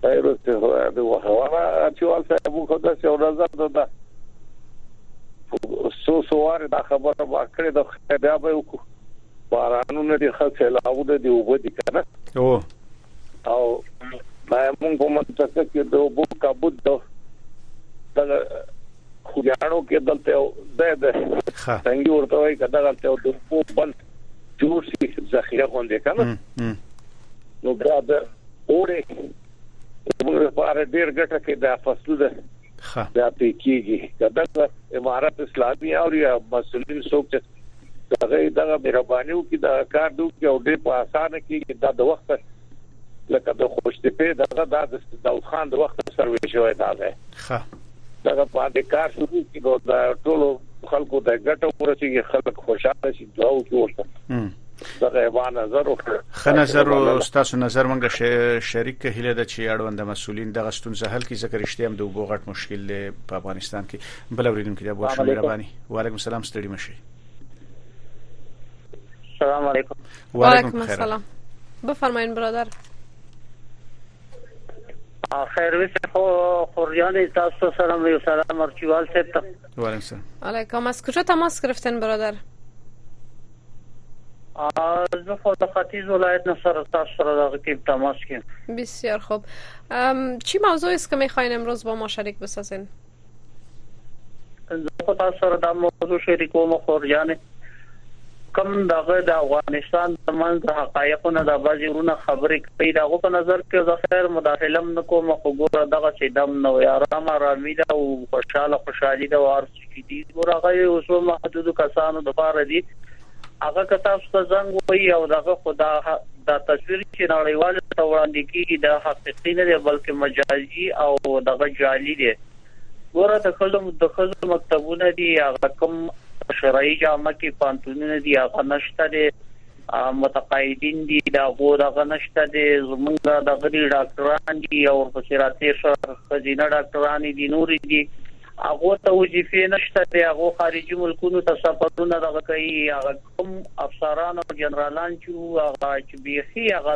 Pero se juega de Guajabara, a Chihuahua se busca de ese horario da. سو سوار دا خبره ما کړې د بیا به وکړو بارانونه دي خاصه لاوده دی وبدي کنه او او دا موږ په منطقه کې د وبو کابود د خوګانو کې دلته د د څنګه ورته وای کدا غلطه د وبو بند جوړ شي ذخیره غونډه کنه نو دا د اوړي موږ لپاره ډیر ګټه کې دا فصلونه ښه دا پیکيږي کله امارات اسلامي او یا مسولین څوک چې هغه دغه مهرباني او کې دا کار دوی کې او ډیر په اسانه کې دا د وخت لکه د خوشتپه دغه د داوود خان د وخت سروي شوی دا ده ښه دغه باندې کار شروع کیږي دا ټول خلکو ته ګټه ورسیږي خلک خوشاله شي دا وکړه دغه ایوان نظر وکړ خه نظر او تاسو نظر مونږ شریک هله د چی اړوند مسولین دغه ستونزه حل کی ذکر شته هم د وبو غټ مشکل دی په افغانستان کې بل اوریدونکو د ابو شو مهرباني وعلیکم السلام ستړي مشي السلام علیکم وعلیکم السلام بفرمایئ برادر خیر وسه خو خوریان تاسو سره یو سلام ورچوال سره وعلیکم سلام علیکم از کجا تماس گرفتن برادر زه خو د ختیځ ولایت نه سره تاسو سره د غکیب تماس کې بسیار خوب چی موضوع است که میخواین امروز با ما شریک بسازین زه خو تاسو سره دا موضوع شریکوم خور جانه کوم دغه د افغانستان د منځ د حقایقو نه دا بعضی ورونه خبرې کوي دا غو په نظر کې زه خیر مداخلم نه کوم خو ګوره دغه سي دم نو یا رام رامی دا او خوشاله خوشالي دا ارس چې دي ګوره هغه یو څو محدود کسانو د پاره دي هغه کتاب ست زنګ وي او دغه خدا دا تصویر چې نړیوال ته وړاندې کیږي دا حقیقي نه دی بلکې مجازي او دغه جعلي دی ګوره د ښځو د ښځو مکتبونه دي هغه کوم شرعي جامه کې پانتونونه دي هغه نشته دي متقاعدین دي دا غو دغه نشته دي زمونږ د غري ډاکټران دي او ورپسې راتیر شه خزینه ډاکټران دي نور دي هغه ته وظیفې نشته دي هغه خارجي ملکونو ته سفرونه دغه کوي هغه کوم افسران او جنرالان چې وو هغه چې بېخي هغه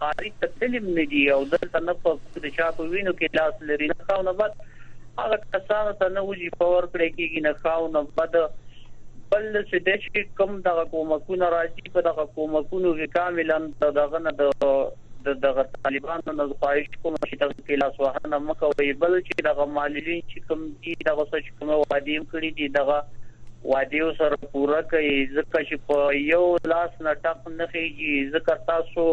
ښاري ته تللي هم نه دي او دلته نه په د چا په وینو کې لاس لري نه ښه او نه بد هغه کسانو ته نه وظیفه ورکړی کېږي نه ښه او نه بد بل څه دی چې کوم دغه کومکونه راځي په دغه کومکونو کې کاملا د دغه نه د د دغه طالبانو نه خواهش کوم چې دغه کې لاس وهنه مکوي بل چې دغه معلولین چې کوم دي دغه څه کومې وعدې کړې دي دغه وعدې ورسره پوره کړئ ځکه چې په یو لاس نه ټق نه خېږي ځکه تاسو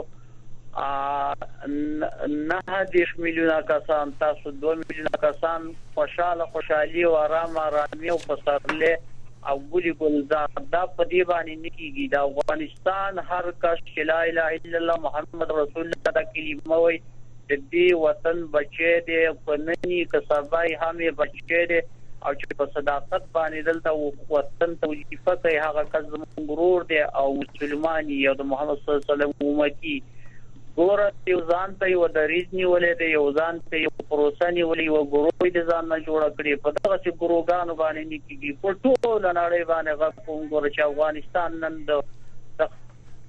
نه دیش میلیونه کسان تاسو دوه میلیونه کسان خوشاله خوشحالي او آرام آرامي او پسرلی او ګلي ګلزار دا په دې باندې نه کېږي د افغانستان هر کس چې لا اله الا الله محمد رسول الله دا کلمه وایي د دې وطن بچی دی، که نن یې که سبا یې هم یې بچی دی او چې په صداقت باندې دلته وطن ته وظیفه کوي هغه کس زموږ ورور دی او مسلمان یي او د محمد صلی الله علیه وسلم امتي ګوره یو ځان ته یو دریځ نیولی دی، یو ځان ته یو پروسه نیولې، یوه ګروه یې د ځان نه جوړه کړې، په دغسې ګروه ګانو باندې نه کېږي، په ټوله نړۍ باندې غږ کوم ګوره چې افغانستان نن د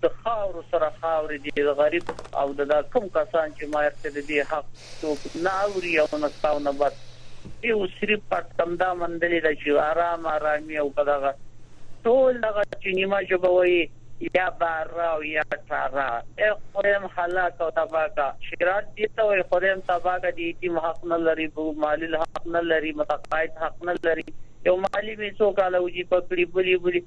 د خاورو سره خاورې دي د غریب او د دا کوم کسان چې مایر ته د دې حق څوک نه اوري او نه ستا او نه بد دې اسری پټ هم دا مندلې ده چې آرام آرامي او په دغه ټول دغه چې نیمه ژبه وایي یا باره او یا ټاره ای خدایم هلاک او تباه کا شیرات دې ته وایي خدایم تباه کا د یتیم حق نه لري معلول حق نه لري متقاعد حق نه لري یو معلم یې څو کاله وظیفه کړي بلي بلي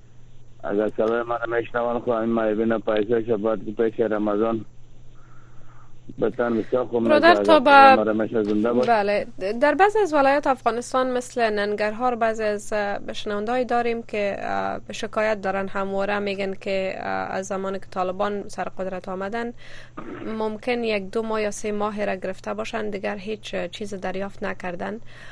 اگر صدر من میشنوند خو همین مایبین پایسه شباد که پیش رمضان برادر تا به بله در بعض از ولایات افغانستان مثل ننگرهار بعض از شنوندهای داریم که شکایت دارن همواره میگن که از زمان که طالبان سر قدرت آمدن ممکن یک دو ماه یا سه ماه را گرفته باشند دیگر هیچ چیز دریافت نکردن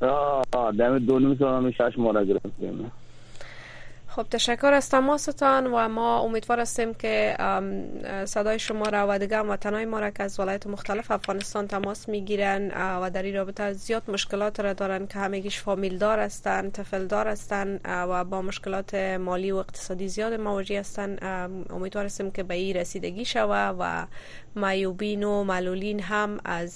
آه در دو نیم سال همی شش ماه را گرفتیم خب تشکر از تماستان و ما امیدوار هستیم که صدای شما را و دیگر وطنای ما را که از ولایت مختلف افغانستان تماس میگیرن و در این رابطه زیاد مشکلات را دارن که همگیش فامیل دار هستن طفل دار هستن و با مشکلات مالی و اقتصادی زیاد مواجه هستن امیدوار هستیم که به این رسیدگی شوه و معیوبین و معلولین هم از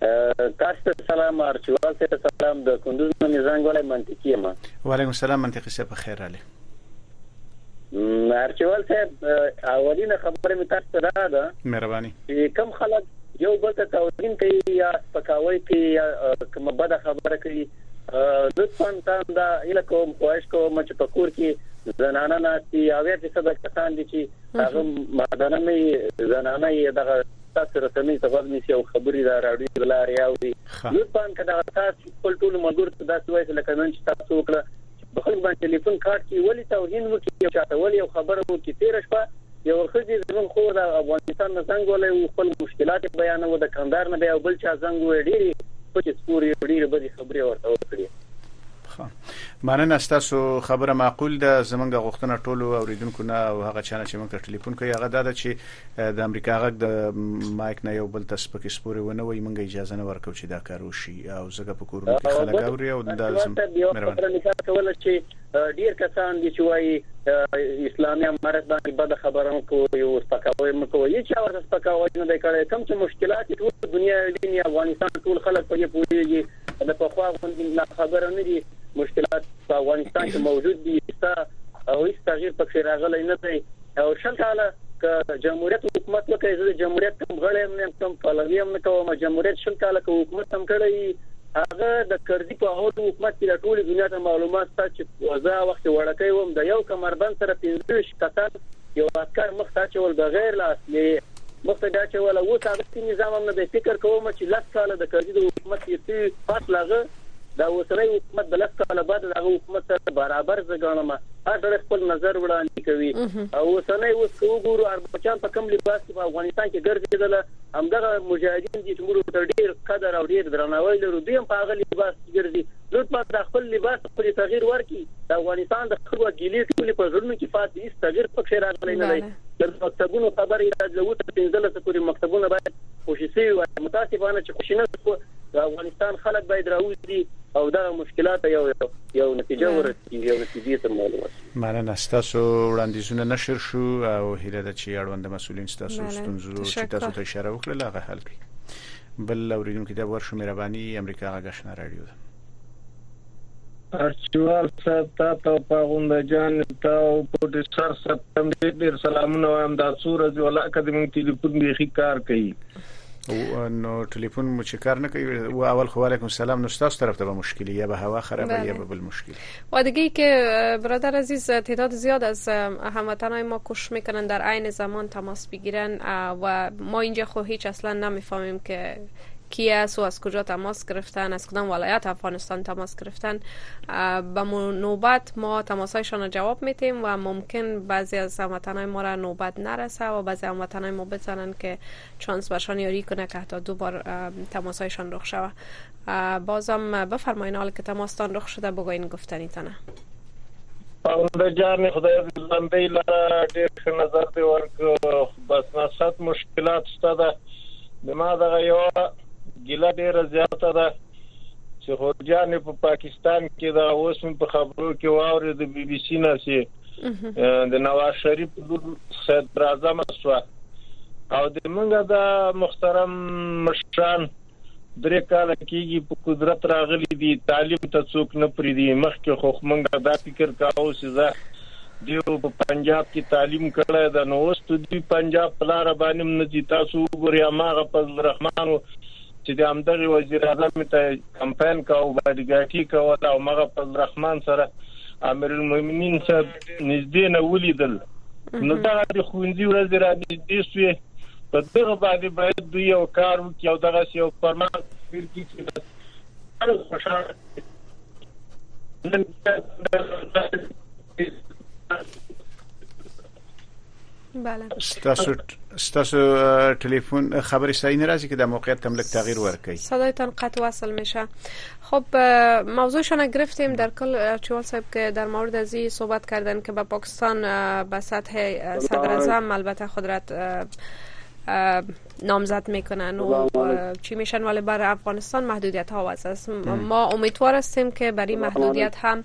تاسو ته سلام ارچوال صاحب سلام د کندوز نه مې زنګ وړی منطقي یم وعلیکم السلام منطقي صاحب په خیر رالی ارچوال صاحب اولینه خبره مې تاسو ته دا ده مهرباني چې کم خلک یو بل ته توهین کوي یا سپکاوی کوي یا کوم بد خبره کوي لطفا تاسو دا اله کوم خواهش کوم چې په کور کې زنانه ناشتي او یا چې څه کسان دي چې هغه مادنه مې زنانه یې دغه تاسو رسنیو ته غوږ نیسي او خبري د راډیو له لارې اوري لطفا که دغه تاسو خپل ټول ملګرو ته داسې وایي لکه نن چې تاسو وکړه په خلکو باندې ټلیفون کارت کې ولې توهین وکړي یو چاته ولې یو خبره وکړي تیر شپه یو خځې زمون خو د افغانستان نه زنګ ولې او خپل مشکلات بیان و د کندهار نه بیا بل چا زنګ وې ډېری پکې سپوري ډېری بدې خبرې ورته وکړي مننه ستاسو خبره معقول ده زمونږ غوښتنه ټولو اوریدونکو نه او هغه چانه چې مونږ ته ټلیفون کوي هغه دا ده چې د امریکا غږ د مایک نه یو بل ته سپکې سپورې ونه وایي موږ اجازه نه ورکو چې دا کار وشي او ځکه په کورونو کې خلک اوري او دا مهرباني مثال کول چې ډیر کسان دي چې وایي اسلامي امارت باندې بد خبره مو کوي او سپکاوی مو کوي هیڅ چا ورته سپکاوی نه دی کړی کوم چې مشکلات ټول دنیا ویني افغانستان ټول خلک په دې پوهیږي د پخوا غوندې لا خبره نه دي مشکلات په افغانستان کې موجود دي او هیڅ تغییر پکې راغلی نه دی او شل کاله که جمهوریت حکومت وکړي زه د جمهوریت کوم غړی هم نه کوم پلوی هم نه کوم جمهوریت شل کاله که حکومت هم کړی هغه د کرزي په اول حکومت کې د ټولې دنیا ته معلومات شته چې زه وخت وړکی وم د یو کمربند سره پنځه ویشت کسان یو عسکر مخ ته اچول بغیر له اسلحې مخ ته اچوله اوس هغسې نظام هم نه دی فکر کوم چې لس کاله د کرزي د حکومت تېر شوي پس له هغه دا اوسنی حکومت د لس کاله بعد د هغه حکومت سره برابر زه ګڼم هر سړی خپل نظر وړاندې کوي او اوسنی اوس که وګورو اربچان په کوم لباس کې په افغانستان کې ګرځېدله همدغه مجاهدین دي چې موږ ورته ډېر قدر او ډېر درناوی لرو دوی هم په هغه لباس کې ګرځي لطفا دا خپل لباس ته خپل تغیر ورکړي د افغانستان د خلکو ګیلې ټولې په زړونو کې پاتې هیڅ تغیر پکښې راغلی نه دی د مکتبونو خبرې له اوسه پنځلس پورې مکتبونه باید خوشي شوي وای متاسفانه چې خوشي نه شو د افغانستان خلک باید راوځي او دغه مشکلات یو یو یو نتیجه ورسیږي او نتیجې ته مول ورسیږي مننه ستاسو وړاندیزونه نشر شو او هیله ده چې اړوند مسولین ستاسو ستونزو چې تاسو ته اشاره وکړه لاغه حل کړي بل اوریدونکو ته ورشو مهرباني امریکا غږ شنه رادیو احچیوال صاحب تاته او پاغونده جانې ته او پوټې سر صاحب تم ډیر ډیر سلامونه وایم دا څو ورځې ولا که د مونږ ټلیفون بیخي کار کوي نو ټلیفون مو چې کار نه کوي و اول خو علیکم السلام نو تاسو طرف ته به مشکلی یا به هوا خرابه بله. یا به بل مشکل و دیگه ای که برادر عزیز تعداد زیاد از هموطنای ما کوشش میکنن در عین زمان تماس بگیرن و ما اینجا خو هیچ اصلا نمیفهمیم که کی است و از کجا تماس گرفتن از کدام ولایت افغانستان تماس گرفتن به نوبت ما تماس هایشان را جواب میتیم و ممکن بعضی از هموطن های ما را نوبت نرسه و بعضی هموطن های ما بزنن که چانس برشان یاری کنه که حتی دو بار تماس هایشان رخ شوه بازم بفرمایین حال که تماستان رخ شده بگوین گفتنیتانه پاونده جان خدای دې ژوندۍ لره ډېر ښه نظر دې ورک بس نه ست مشکلات شته ده زما دغه یو ګیله ډېره زیاته ده چې خورجان په پاکستان کې دا اوس په خبرو کې واوري د بي بي سي نه سي د نواز شریف لور صدر اعظم سو او د منګه د محترم مشران درې کاله کېږي په قدرت راغلي دي، تعلیم ته څوک نه پرېږدي، مخکې خو موږ دا فکر کاوه چې زه دیو په پنجاب کې تعلیم کړی ده، نو اوس ته دوی پنجاب په لاره باندې هم نه ځي، تاسو وګورئ هماغه فضل الرحمن و چې د همدغې وزیراعظمې ته کمپاین کاوه، باډیګاټ یې کوله او هماغه فضل الرحمن سره امیرالمومنین صاحب نږدې نه ولیدل، نو دغه د ښوونځي ورځې رانږدې شوې، په دغه باندې باید دوی یو کار وکړي او دغه یو فرمان تصویر کړي چې بس خلک خوشاله نن بله ستاسو ستاسو ټلیفون خبرې صحیح نه راځي که د موقعیت تملک تغییر ورکړي صدایتان قطع وصل میشه خب موضوع شان گرفتیم در کل چوال صاحب که در مورد از این صحبت کردن که به پاکستان به سطح صدر ازم البته خدرت نامزد میکنن و چی میشن ولی بر افغانستان محدودیت ها وضع است ما امیدوار هستیم که برای محدودیت هم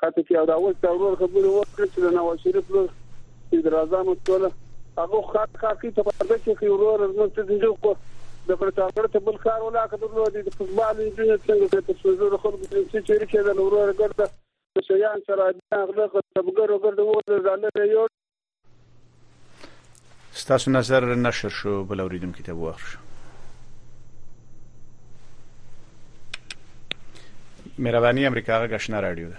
خاطر کې او دا اوس دا ورور خبرې وکړې چې د نواز شریف لور صدراعظم وسوله هغه خار خار کې په پرده کې خو ورور زموږ څه دي کو د برټاګړ ته بل کار ولا که درلود د فوټبال انجونې څنګه ته سوزور خلک چې چیرې کېدل ورور ګرځه د شیان سره بیا غلغه تبګر وګرځه وګرځه ډالر یو ستاسو نظر نشر شو بل اوریدونکو ته وخت شو مهرباني امریکا غږشنا رادیو ده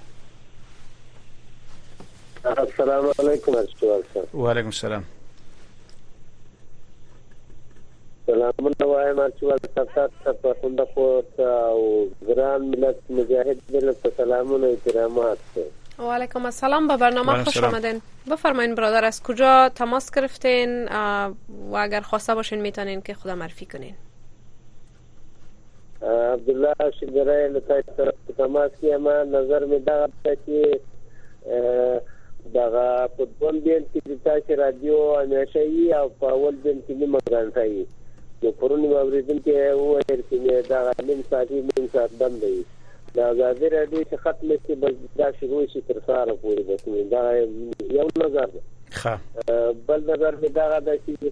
السلام علیکم ارشد وعلیکم السلام سلامونه وایم ارچوال صاحب تاسو ته په خوند خور او ګران ملت مجاهد ملت ته سلامونه احترامات و علیکم السلام به برنامه خوش آمدین بفرمایین برادر از کجا تماس گرفتین و اگر خواسته باشین میتونین که خدا معرفی کنین عبدالله شینګری له تاسو سره په تماس کې یم نظر مې دغه ده چې دغه په دوم بند کې د تاسو رادیو همیشه یي او په اول بند کې نیمه ګنټه یي نو پرون مې اورېدونکي وویل چې دغه نیم ساعت یي نیم ساعت بند دی د ازادي راډیو چې ختمه شي بس دا شروع شي تر سهاره پورې بس دا یو نظر دی بل نظر مې دغه ده چې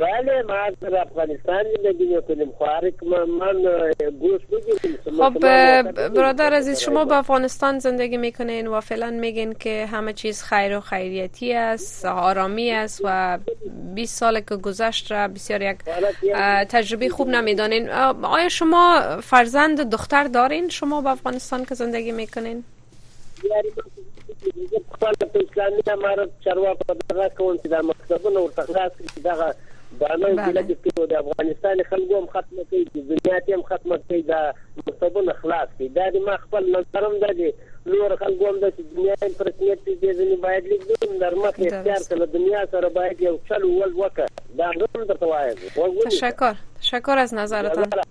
بله ما در افغانستان زندگی میکنیم خواهر من, من گوش بگیریم خب برادر عزیز شما به افغانستان زندگی میکنین و فعلا میگین که همه چیز خیر و خیریتی است آرامی است و 20 سال که گذشت را بسیار یک تجربه خوب نمیدانین آیا شما فرزند دختر دارین شما به افغانستان که زندگی میکنین یاره ما خو ویلي دي خو زه پخپله په اسلامي امارت چارواکو ته غږ کوم چې دا مکتبونه ورته خلاص کړي چې دغه دانه او ګیله دې پرېږدي د افغانستان خلکو هم ختمه کړي د دنیا ته هم ختمه کړي دا مکتبونه خلاص کړي دا دې ما خپل نظر هم دا دی نور خلکو هم داسې دنیا هم په رسمیت پېژني باید لږ دې هم نرمښت اختیار کړي له دنیا سره باید یو چل ول وکړه دا هم درته وایم تشکر تشکر از نظرتان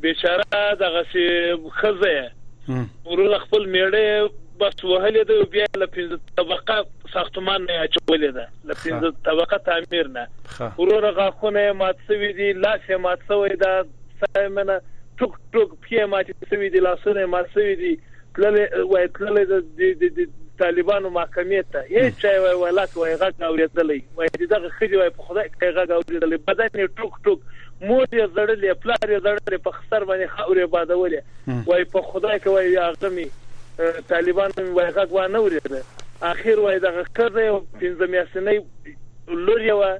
بیچاره دغه سي خزه ورونه خپل میړه بس وهلې ده بیا له پنځه طبقه ساختمان نه اچولې ده له پنځه طبقه تعمیر نه ورور غاخونه مات سوي دي لاس یې مات سوی ده سایمنه ټوک ټوک پکې مات سوي دي لاسونه مات سوي دي تللی وای تللی د د د طالبانو محکمې ته هیڅ چا وای وای لاک وای غږ اوریدلی وای د دغه خځې وای په خدای کې غږ اوریدلی بدن یې ټوک ټوک مور یې زړلې پلار یې زړلې په خسر باندې خاورې بادولې وای په خدای کې وای هغه می طالبانو وای غږ وانه اوریده اخر وای دغه خځه پنځه میاشتنۍ لور یې وه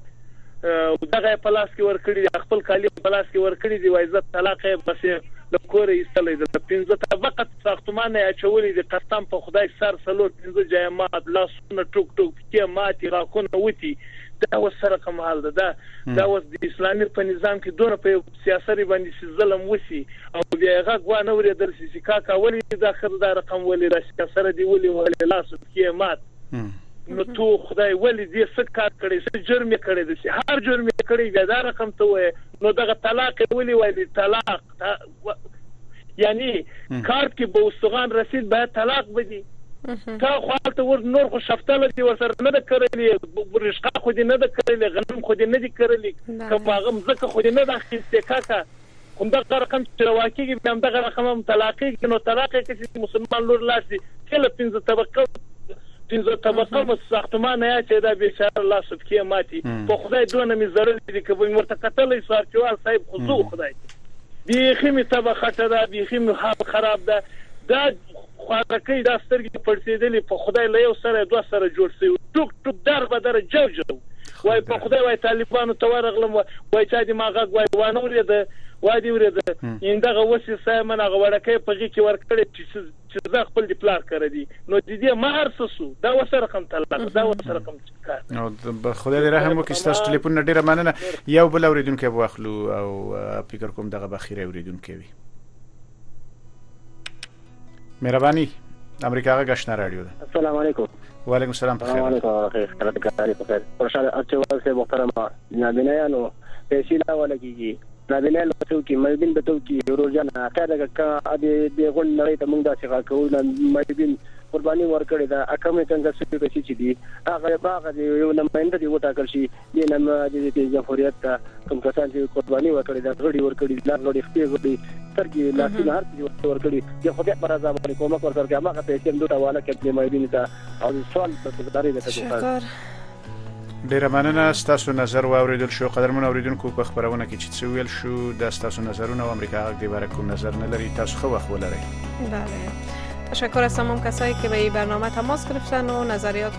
او دغه یې په لاس کې ورکړي دي، خپل کالي یې په لاس کې ورکړي دي، وايي زه طلاقه یم، بس یې له کوره ایستلی دی، له پنځه طبقه ساختمان نه یې اچولي دي، قسم په خدای سر څلور پنځه جایه مات، لاسونه ټوک ټوک، پښې ماتې، غاښونه وتي، دا اوس سره کوم حال ده، دا دا اوس د اسلامي په نظام کې دونه په یو سیاسري باندې چې ظلم وشي او بیا یې غږ وانه ورېدل شي چې کاکا ولې دا ښځه دا رقم ولې دا سیاسره دې ولې وهلې، لاس او پښې یې مات. نو تو خدای ولی دی څه کار کړی څه جرم یې کړی دی چی هر جرم یې کړی بیا دا رقم ته وایې نو دغه طلاق یې ولی وایلی طلاق تا یعنی کارت کی به استغان رسید باید طلاق بدی تا خو هلته ور نور خو شفتله دی ورسره نه ده کرلی رشقه خو دی نه ده کرلی غنم خو دی نه دی کرلی که په هغه مځکه خو دی نه ده اخیستی کاکا همدغه رقم چې روا کېږي بیا همدغه رقم هم طلاقېږي نو طلاق یې کشي چې مسلمان لور لاړ شي چې له پنځه طبقه پنځه طبقه مس ساختمان یا چې دا بیچاره لا سبکې ماتي په خدای دونه مې زړه دي که به مې ورته کتلی سوارچوال صاحب خو زه خدای بیخي مې طبع خټه ده بیخي مې حال خراب ده دا خوارکۍ دا سترګې پړسېدلې په خدای له یو سره دوه سره جوړ شوي وو ټوک ټوک در به در جو جو وای په خدای وای طالبانو ته ورغلم وای چا دې ما غږ وای وانه ورېده وا دې ورېده ان دغه وسیل صاحب من هغه وړکی په غېږ کې ورکړی چې چې ځه خپل دې پلار کره دي نو د دې ما هر څه سو دا وسه رقم طلاق دا وسه رقم کار او خدای دې رحم وکړي ستاسو ټلیفون نه ډیره مننه یو بل اوریدونکی واخلو او فکر کوم دغه بخیره اوریدونکی وي مهرباني امریکا غږ آشنا رادیو ده السلام علیکم وعلیکم السلام په خیر وعلیکم السلام خیر کاري په خیر خوشاله اچو سه محترمه نابینا نو پیسې لا ولګي نابینا له څو کې مېبین به تو کې ورور جان اته دا کا دې دې غون نړۍ ته موږ داسې غا کوو نه مېبین قرباني ورکړې دا اکمه څنګه څه پیسې چې دي هغه هغه یو نمائنده دی وټاکل شي دې نامه دې دې جمهوریت ته کوم کسان چې قرباني ورکړي دا غړي ورکړي لا غړي خپې غړي سترګې لاسونه هر څه ورکړي د خدای پر رضا باندې کومک ورکړي چې هغه پیسې هم دوته والا کې د مایدین ته او سوال د ګزارې د شکر ډیره مننه ستاسو نظر واوریدل شو قدرمن اوریدونکو په خبرونه کې چې څه ویل شو د ستاسو نظرونه او امریکا غږ دی باره کوم نظر نه لري تاسو خو وخت ولرئ بله تشکر از تمام کسایی که به این برنامه تماس گرفتن و نظریات